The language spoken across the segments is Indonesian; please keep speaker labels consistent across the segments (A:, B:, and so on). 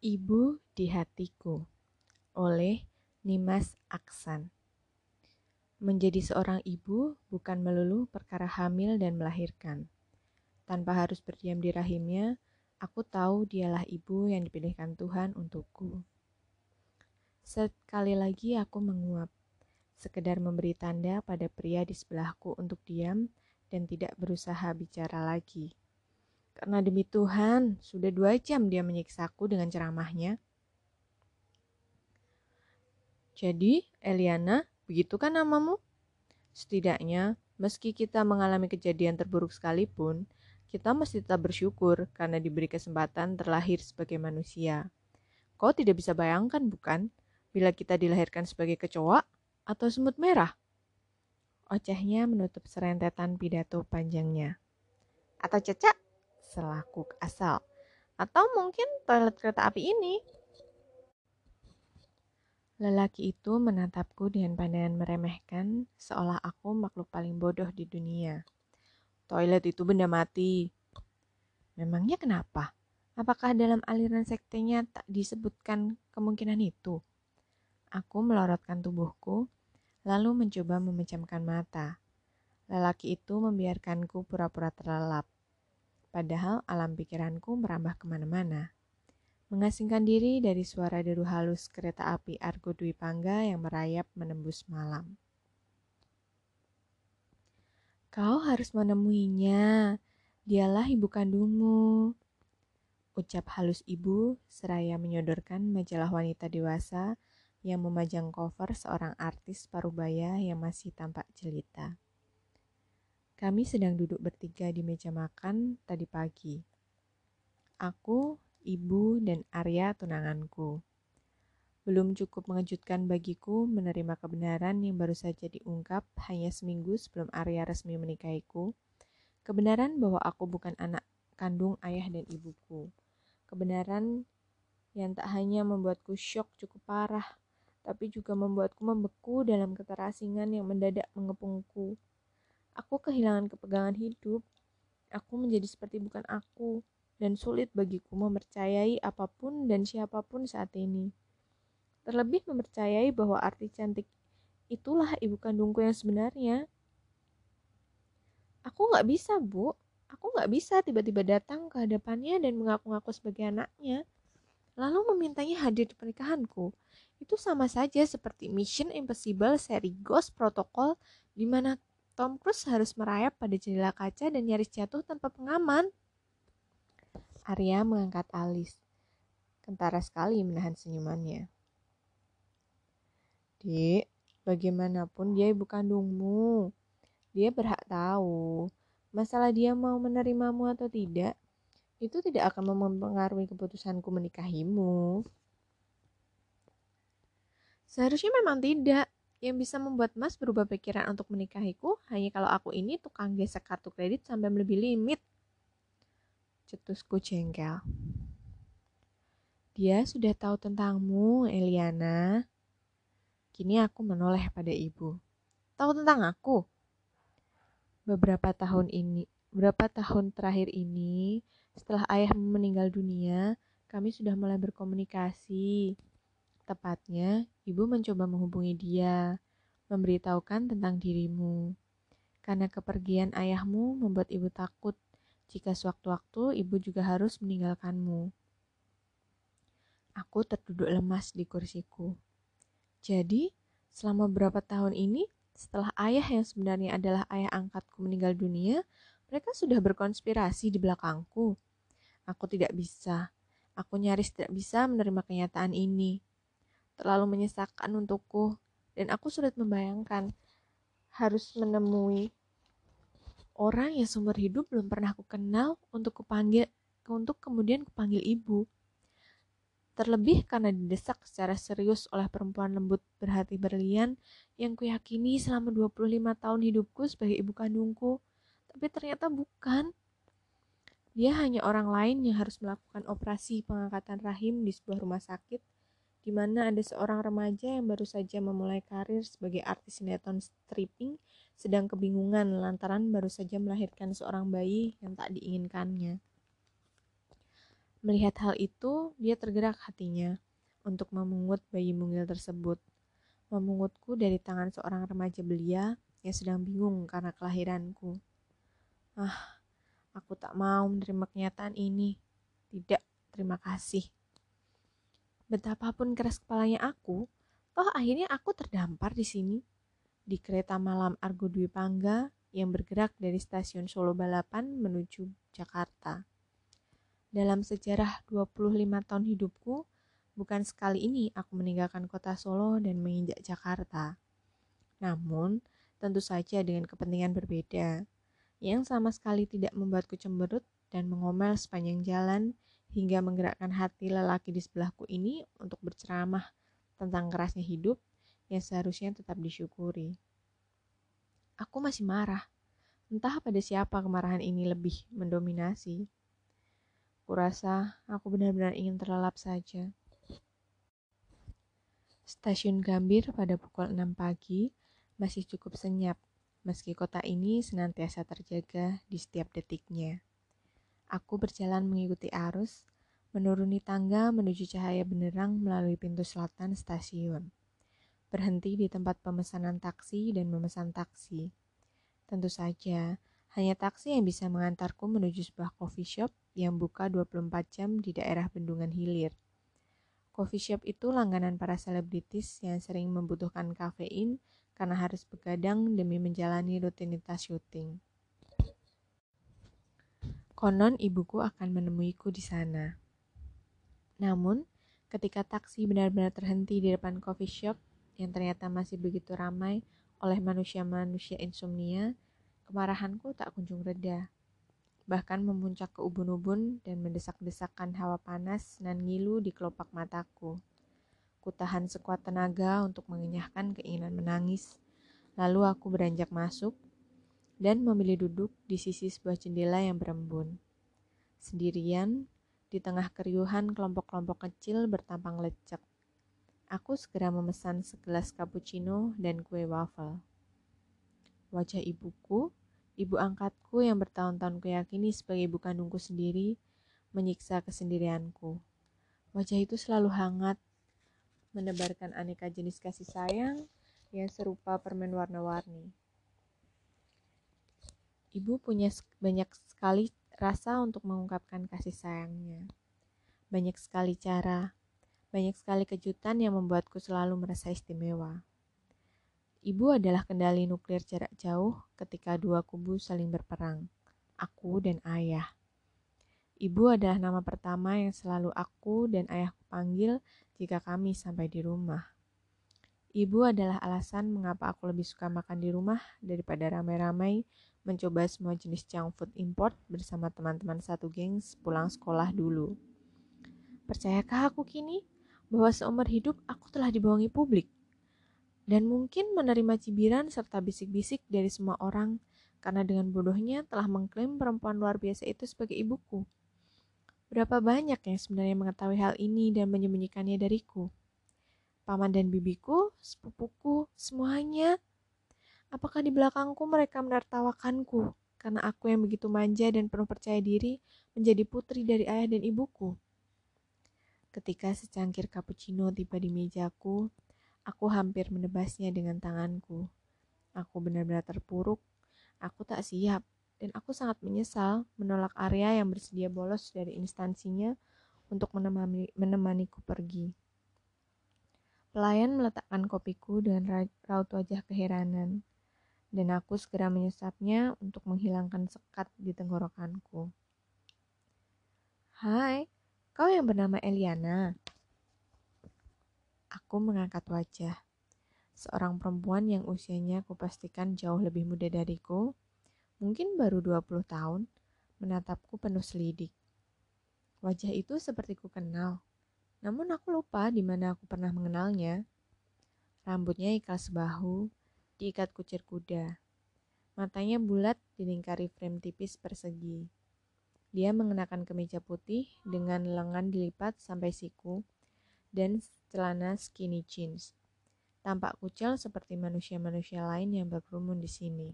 A: Ibu di Hatiku oleh Nimas Aksan Menjadi seorang ibu bukan melulu perkara hamil dan melahirkan. Tanpa harus berdiam di rahimnya, aku tahu dialah ibu yang dipilihkan Tuhan untukku. Sekali lagi aku menguap, sekedar memberi tanda pada pria di sebelahku untuk diam dan tidak berusaha bicara lagi. Karena demi Tuhan, sudah dua jam dia menyiksaku dengan ceramahnya. Jadi, Eliana, begitu kan namamu? Setidaknya, meski kita mengalami kejadian terburuk sekalipun, kita mesti tetap bersyukur karena diberi kesempatan terlahir sebagai manusia. Kau tidak bisa bayangkan, bukan, bila kita dilahirkan sebagai kecoa atau semut merah? Ocehnya menutup serentetan pidato panjangnya. Atau cecak? Selaku asal. Atau mungkin toilet kereta api ini. Lelaki itu menatapku dengan pandangan meremehkan, seolah aku makhluk paling bodoh di dunia. Toilet itu benda mati. Memangnya kenapa? Apakah dalam aliran sektenya tak disebutkan kemungkinan itu? Aku melorotkan tubuhku, lalu mencoba memejamkan mata. Lelaki itu membiarkanku pura-pura terlelap. Padahal alam pikiranku merambah ke mana-mana. Mengasingkan diri dari suara deru halus kereta api Argo Dwi Pangga yang merayap menembus malam. Kau harus menemuinya. Dialah ibu kandungmu. Ucap halus ibu seraya menyodorkan majalah wanita dewasa yang memajang cover seorang artis parubaya yang masih tampak jelita. Kami sedang duduk bertiga di meja makan tadi pagi. Aku, ibu, dan Arya tunanganku. Belum cukup mengejutkan bagiku menerima kebenaran yang baru saja diungkap hanya seminggu sebelum Arya resmi menikahiku. Kebenaran bahwa aku bukan anak kandung ayah dan ibuku. Kebenaran yang tak hanya membuatku syok cukup parah, tapi juga membuatku membeku dalam keterasingan yang mendadak mengepungku. Aku kehilangan kepegangan hidup. Aku menjadi seperti bukan aku, dan sulit bagiku mempercayai apa pun dan siapa pun saat ini. Terlebih mempercayai bahwa arti cantik itulah ibu kandungku yang sebenarnya. Aku gak bisa, Bu. Aku gak bisa tiba-tiba datang ke hadapannya dan mengaku-ngaku sebagai anaknya. Lalu memintanya hadir di pernikahanku. Itu sama saja seperti Mission Impossible seri Ghost Protocol di mana Tom Cruise harus merayap pada jendela kaca dan nyaris jatuh tanpa pengaman. Arya mengangkat alis. Kentara sekali menahan senyumannya. Dik, bagaimanapun dia ibu kandungmu. Dia berhak tahu. Masalah dia mau menerimamu atau tidak, itu tidak akan mempengaruhi keputusanku menikahimu. Seharusnya memang tidak. Yang bisa membuat Mas berubah pikiran untuk menikahiku hanya kalau aku ini tukang gesek kartu kredit sampai melebihi limit. Cetusku jengkel. Dia sudah tahu tentangmu, Eliana. Kini aku menoleh pada ibu. Tahu tentang aku? Beberapa tahun ini, beberapa tahun terakhir ini, setelah ayahmu meninggal dunia, kami sudah mulai berkomunikasi. Tepatnya, ibu mencoba menghubungi dia, memberitahukan tentang dirimu. Karena kepergian ayahmu membuat ibu takut jika sewaktu-waktu ibu juga harus meninggalkanmu. Aku terduduk lemas di kursiku. Jadi, selama beberapa tahun ini, setelah ayah yang sebenarnya adalah ayah angkatku meninggal dunia, mereka sudah berkonspirasi di belakangku. Aku tidak bisa. Aku nyaris tidak bisa menerima kenyataan ini terlalu menyesakan untukku dan aku sulit membayangkan harus menemui orang yang sumber hidup belum pernah aku kenal untuk kupanggil untuk kemudian kupanggil ibu. Terlebih karena didesak secara serius oleh perempuan lembut berhati berlian yang kuyakini selama 25 tahun hidupku sebagai ibu kandungku. Tapi ternyata bukan. Dia hanya orang lain yang harus melakukan operasi pengangkatan rahim di sebuah rumah sakit di mana ada seorang remaja yang baru saja memulai karir sebagai artis sinetron stripping sedang kebingungan lantaran baru saja melahirkan seorang bayi yang tak diinginkannya. Melihat hal itu, dia tergerak hatinya untuk memungut bayi mungil tersebut. Memungutku dari tangan seorang remaja belia yang sedang bingung karena kelahiranku. Ah, aku tak mau menerima kenyataan ini. Tidak, terima kasih. Betapapun keras kepalanya aku, toh akhirnya aku terdampar di sini. Di kereta malam Argo Dwi Pangga yang bergerak dari stasiun Solo Balapan menuju Jakarta. Dalam sejarah 25 tahun hidupku, bukan sekali ini aku meninggalkan kota Solo dan menginjak Jakarta. Namun, tentu saja dengan kepentingan berbeda, yang sama sekali tidak membuatku cemberut dan mengomel sepanjang jalan hingga menggerakkan hati lelaki di sebelahku ini untuk berceramah tentang kerasnya hidup yang seharusnya tetap disyukuri. Aku masih marah. Entah pada siapa kemarahan ini lebih mendominasi. Kurasa aku benar-benar ingin terlelap saja. Stasiun Gambir pada pukul 6 pagi masih cukup senyap, meski kota ini senantiasa terjaga di setiap detiknya. Aku berjalan mengikuti arus, menuruni tangga menuju cahaya benderang melalui pintu selatan stasiun. Berhenti di tempat pemesanan taksi dan memesan taksi. Tentu saja, hanya taksi yang bisa mengantarku menuju sebuah coffee shop yang buka 24 jam di daerah Bendungan Hilir. Coffee shop itu langganan para selebritis yang sering membutuhkan kafein karena harus begadang demi menjalani rutinitas syuting. Konon ibuku akan menemuiku di sana. Namun, ketika taksi benar-benar terhenti di depan coffee shop yang ternyata masih begitu ramai oleh manusia-manusia insomnia, kemarahanku tak kunjung reda bahkan memuncak ke ubun-ubun dan mendesak-desakkan hawa panas nan ngilu di kelopak mataku. Kutahan sekuat tenaga untuk mengenyahkan keinginan menangis. Lalu aku beranjak masuk dan memilih duduk di sisi sebuah jendela yang berembun. Sendirian, di tengah keriuhan kelompok-kelompok kecil bertampang lecek. Aku segera memesan segelas cappuccino dan kue waffle. Wajah ibuku Ibu angkatku yang bertahun-tahun kuyakini sebagai ibu kandungku sendiri menyiksa kesendirianku. Wajah itu selalu hangat, menebarkan aneka jenis kasih sayang yang serupa permen warna-warni. Ibu punya banyak sekali rasa untuk mengungkapkan kasih sayangnya. Banyak sekali cara, banyak sekali kejutan yang membuatku selalu merasa istimewa. Ibu adalah kendali nuklir jarak jauh ketika dua kubu saling berperang, aku dan ayah. Ibu adalah nama pertama yang selalu aku dan ayahku panggil jika kami sampai di rumah. Ibu adalah alasan mengapa aku lebih suka makan di rumah daripada ramai-ramai mencoba semua jenis junk food import bersama teman-teman satu geng pulang sekolah dulu. Percayakah aku kini bahwa seumur hidup aku telah dibohongi publik? dan mungkin menerima cibiran serta bisik-bisik dari semua orang karena dengan bodohnya telah mengklaim perempuan luar biasa itu sebagai ibuku. Berapa banyak yang sebenarnya mengetahui hal ini dan menyembunyikannya dariku? Paman dan bibiku, sepupuku, semuanya. Apakah di belakangku mereka menertawakanku karena aku yang begitu manja dan penuh percaya diri menjadi putri dari ayah dan ibuku? Ketika secangkir cappuccino tiba di mejaku, Aku hampir menebasnya dengan tanganku. Aku benar-benar terpuruk. Aku tak siap, dan aku sangat menyesal menolak Arya yang bersedia bolos dari instansinya untuk menemani, menemaniku pergi. Pelayan meletakkan kopiku dengan raut wajah keheranan, dan aku segera menyesapnya untuk menghilangkan sekat di tenggorokanku. Hai, kau yang bernama Eliana. Aku mengangkat wajah. Seorang perempuan yang usianya kupastikan jauh lebih muda dariku, mungkin baru 20 tahun, menatapku penuh selidik. Wajah itu seperti ku kenal, namun aku lupa di mana aku pernah mengenalnya. Rambutnya ikal sebahu, diikat kucir kuda. Matanya bulat dilingkari frame tipis persegi. Dia mengenakan kemeja putih dengan lengan dilipat sampai siku dan celana skinny jeans. Tampak kucel seperti manusia-manusia lain yang berkerumun di sini.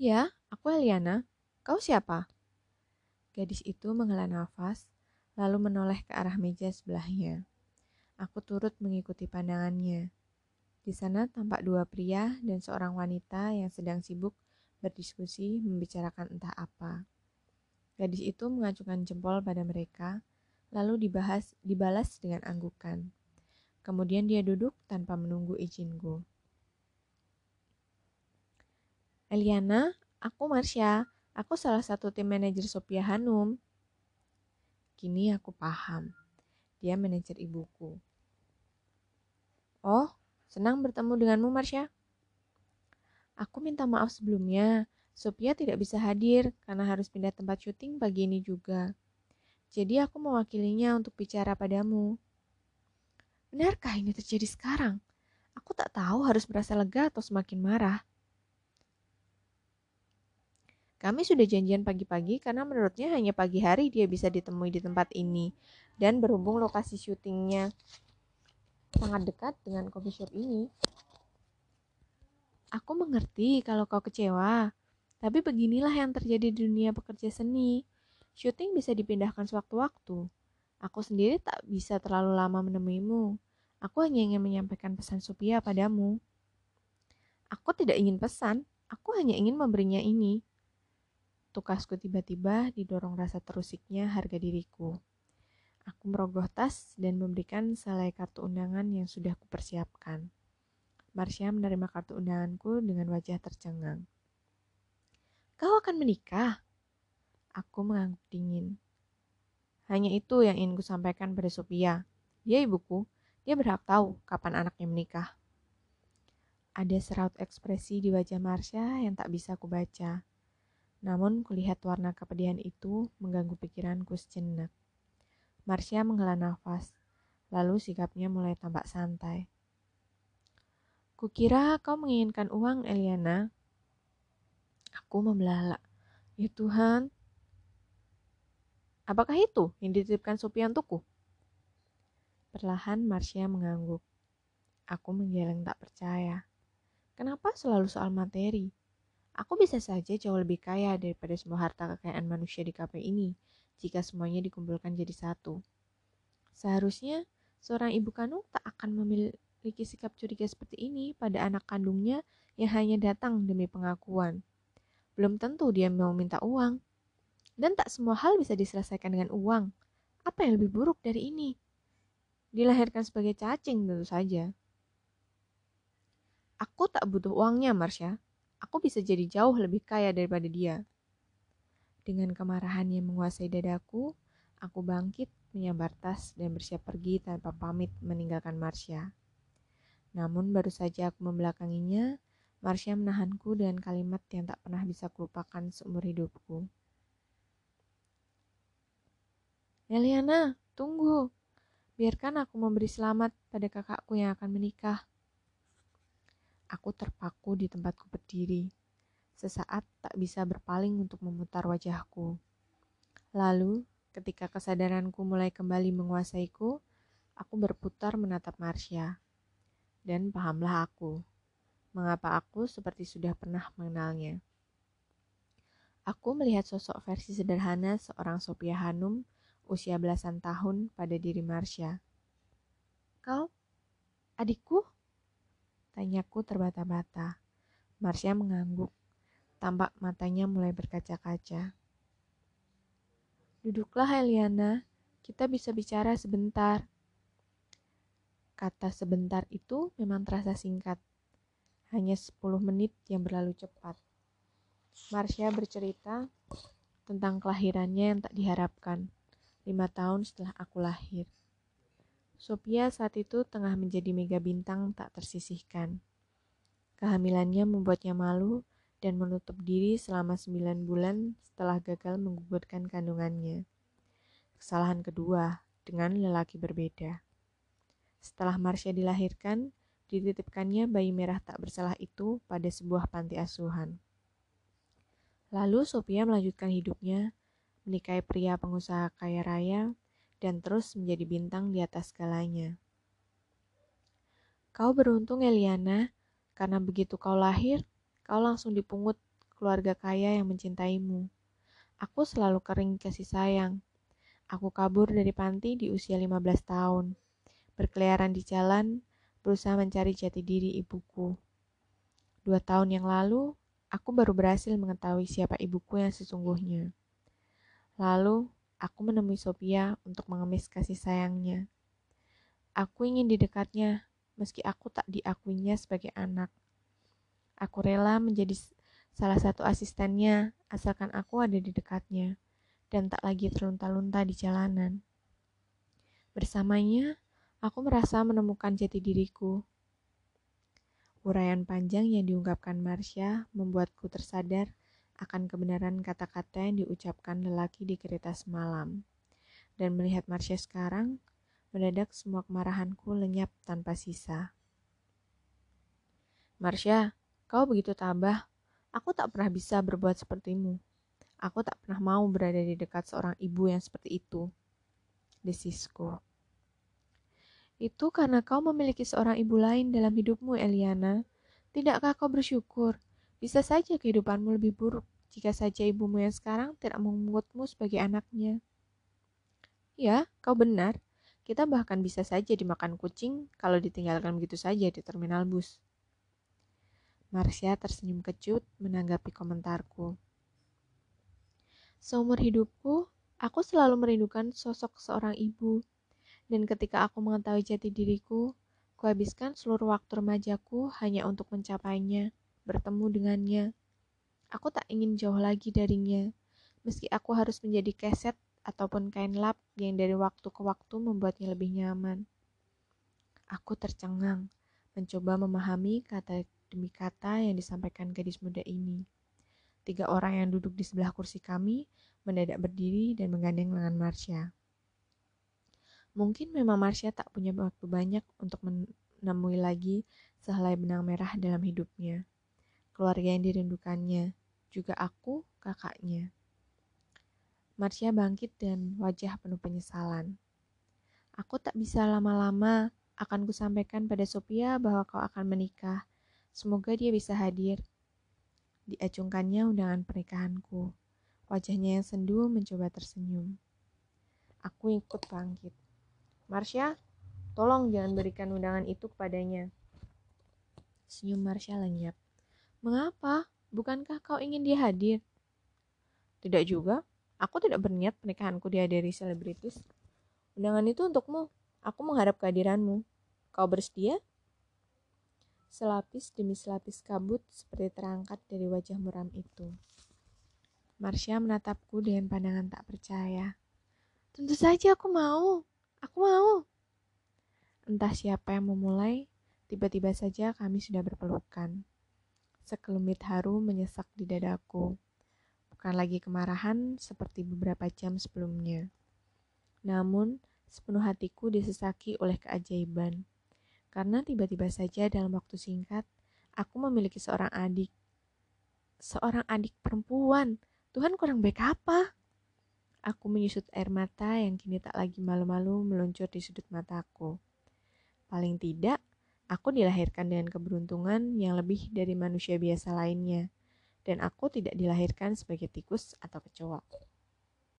A: Ya, aku Eliana. Kau siapa? Gadis itu menghela nafas, lalu menoleh ke arah meja sebelahnya. Aku turut mengikuti pandangannya. Di sana tampak dua pria dan seorang wanita yang sedang sibuk berdiskusi membicarakan entah apa. Gadis itu mengacungkan jempol pada mereka, lalu dibahas dibalas dengan anggukan. Kemudian dia duduk tanpa menunggu izinku.
B: Eliana, aku Marsha. Aku salah satu tim manajer Sophia Hanum.
A: Kini aku paham. Dia manajer ibuku.
B: Oh, senang bertemu denganmu Marsha. Aku minta maaf sebelumnya. Sophia tidak bisa hadir karena harus pindah tempat syuting pagi ini juga. Jadi aku mewakilinya untuk bicara padamu.
A: Benarkah ini terjadi sekarang? Aku tak tahu harus merasa lega atau semakin marah.
B: Kami sudah janjian pagi-pagi karena menurutnya hanya pagi hari dia bisa ditemui di tempat ini. Dan berhubung lokasi syutingnya sangat dekat dengan coffee shop ini.
A: Aku mengerti kalau kau kecewa, tapi beginilah yang terjadi di dunia pekerja seni. Syuting bisa dipindahkan sewaktu-waktu. Aku sendiri tak bisa terlalu lama menemuimu. Aku hanya ingin menyampaikan pesan Sophia padamu.
B: Aku tidak ingin pesan, aku hanya ingin memberinya ini.
A: Tukasku tiba-tiba didorong rasa terusiknya harga diriku. Aku merogoh tas dan memberikan selai kartu undangan yang sudah kupersiapkan. Marsha menerima kartu undanganku dengan wajah tercengang.
B: Kau akan menikah?
A: Aku mengangguk dingin.
B: Hanya itu yang ingin kusampaikan pada Sophia. Dia ibuku, dia berhak tahu kapan anaknya menikah.
A: Ada seraut ekspresi di wajah Marsha yang tak bisa kubaca. Namun kulihat warna kepedihan itu mengganggu pikiranku sejenak. Marsha menghela nafas, lalu sikapnya mulai tampak santai.
B: Kukira kau menginginkan uang, Eliana.
A: Aku membelalak.
B: Ya Tuhan. Apakah itu yang dititipkan Sophia untukku?
A: Perlahan Marsha mengangguk. Aku menggeleng tak percaya. Kenapa selalu soal materi? Aku bisa saja jauh lebih kaya daripada semua harta kekayaan manusia di kafe ini jika semuanya dikumpulkan jadi satu. Seharusnya seorang ibu kandung tak akan memiliki sikap curiga seperti ini pada anak kandungnya yang hanya datang demi pengakuan. Belum tentu dia mau minta uang. Dan tak semua hal bisa diselesaikan dengan uang. Apa yang lebih buruk dari ini? Dilahirkan sebagai cacing tentu saja.
B: Aku tak butuh uangnya, Marsha aku bisa jadi jauh lebih kaya daripada dia.
A: Dengan kemarahan yang menguasai dadaku, aku bangkit, menyambar tas, dan bersiap pergi tanpa pamit meninggalkan Marsha. Namun baru saja aku membelakanginya, Marsha menahanku dengan kalimat yang tak pernah bisa kulupakan seumur hidupku.
B: Eliana, tunggu. Biarkan aku memberi selamat pada kakakku yang akan menikah.
A: Aku terpaku di tempatku berdiri. Sesaat tak bisa berpaling untuk memutar wajahku. Lalu, ketika kesadaranku mulai kembali menguasaiku, aku berputar menatap Marsha. Dan pahamlah aku, mengapa aku seperti sudah pernah mengenalnya. Aku melihat sosok versi sederhana seorang Sophia Hanum usia belasan tahun pada diri Marsha.
B: Kau, adikku?
A: Tanyaku terbata-bata. Marsha mengangguk. Tampak matanya mulai berkaca-kaca.
B: Duduklah Eliana, kita bisa bicara sebentar.
A: Kata sebentar itu memang terasa singkat. Hanya 10 menit yang berlalu cepat. Marsha bercerita tentang kelahirannya yang tak diharapkan, lima tahun setelah aku lahir. Sophia saat itu tengah menjadi mega bintang tak tersisihkan. Kehamilannya membuatnya malu dan menutup diri selama sembilan bulan setelah gagal menggugurkan kandungannya. Kesalahan kedua dengan lelaki berbeda. Setelah Marsha dilahirkan, dititipkannya bayi merah tak bersalah itu pada sebuah panti asuhan. Lalu Sophia melanjutkan hidupnya, menikahi pria pengusaha kaya raya dan terus menjadi bintang di atas segalanya. Kau beruntung Eliana, karena begitu kau lahir, kau langsung dipungut keluarga kaya yang mencintaimu.
B: Aku selalu kering kasih sayang. Aku kabur dari panti di usia 15 tahun. Berkeliaran di jalan, berusaha mencari jati diri ibuku. Dua tahun yang lalu, aku baru berhasil mengetahui siapa ibuku yang sesungguhnya. Lalu, aku menemui Sophia untuk mengemis kasih sayangnya. Aku ingin di dekatnya, meski aku tak diakuinya sebagai anak. Aku rela menjadi salah satu asistennya, asalkan aku ada di dekatnya dan tak lagi terlunta-lunta di jalanan. Bersamanya, aku merasa menemukan jati diriku. Uraian panjang yang diungkapkan Marsha membuatku tersadar akan kebenaran kata-kata yang diucapkan lelaki di kereta semalam. Dan melihat Marsha sekarang, mendadak semua kemarahanku lenyap tanpa sisa. Marsha, kau begitu tabah, Aku tak pernah bisa berbuat sepertimu. Aku tak pernah mau berada di dekat seorang ibu yang seperti itu. Desisku. Itu karena kau memiliki seorang ibu lain dalam hidupmu, Eliana. Tidakkah kau bersyukur? Bisa saja kehidupanmu lebih buruk jika saja ibumu yang sekarang tidak memungutmu sebagai anaknya. Ya, kau benar. Kita bahkan bisa saja dimakan kucing kalau ditinggalkan begitu saja di terminal bus.
A: Marsha tersenyum kecut menanggapi komentarku. Seumur hidupku, aku selalu merindukan sosok seorang ibu. Dan ketika aku mengetahui jati diriku, kuhabiskan seluruh waktu remajaku hanya untuk mencapainya, bertemu dengannya. Aku tak ingin jauh lagi darinya, meski aku harus menjadi keset ataupun kain lap yang dari waktu ke waktu membuatnya lebih nyaman. Aku tercengang, mencoba memahami kata demi kata yang disampaikan gadis muda ini. Tiga orang yang duduk di sebelah kursi kami mendadak berdiri dan menggandeng lengan Marsha. Mungkin memang Marsha tak punya waktu banyak untuk menemui lagi sehelai benang merah dalam hidupnya. Keluarga yang dirindukannya, juga aku, kakaknya. Marsha bangkit dan wajah penuh penyesalan. Aku tak bisa lama-lama, akan kusampaikan pada Sophia bahwa kau akan menikah Semoga dia bisa hadir. Diacungkannya undangan pernikahanku. Wajahnya yang sendu mencoba tersenyum. Aku ikut bangkit. Marsha, tolong jangan berikan undangan itu kepadanya. Senyum Marsha lenyap. Mengapa? Bukankah kau ingin dia hadir? Tidak juga. Aku tidak berniat pernikahanku dihadiri selebritis. Undangan itu untukmu. Aku mengharap kehadiranmu. Kau bersedia? Selapis demi selapis kabut seperti terangkat dari wajah muram itu. Marsha menatapku dengan pandangan tak percaya. Tentu saja aku mau. Aku mau. Entah siapa yang memulai, tiba-tiba saja kami sudah berpelukan. Sekelumit haru menyesak di dadaku. Bukan lagi kemarahan seperti beberapa jam sebelumnya. Namun, sepenuh hatiku disesaki oleh keajaiban karena tiba-tiba saja dalam waktu singkat, aku memiliki seorang adik. Seorang adik perempuan. Tuhan kurang baik apa? Aku menyusut air mata yang kini tak lagi malu-malu meluncur di sudut mataku. Paling tidak, aku dilahirkan dengan keberuntungan yang lebih dari manusia biasa lainnya. Dan aku tidak dilahirkan sebagai tikus atau kecoa.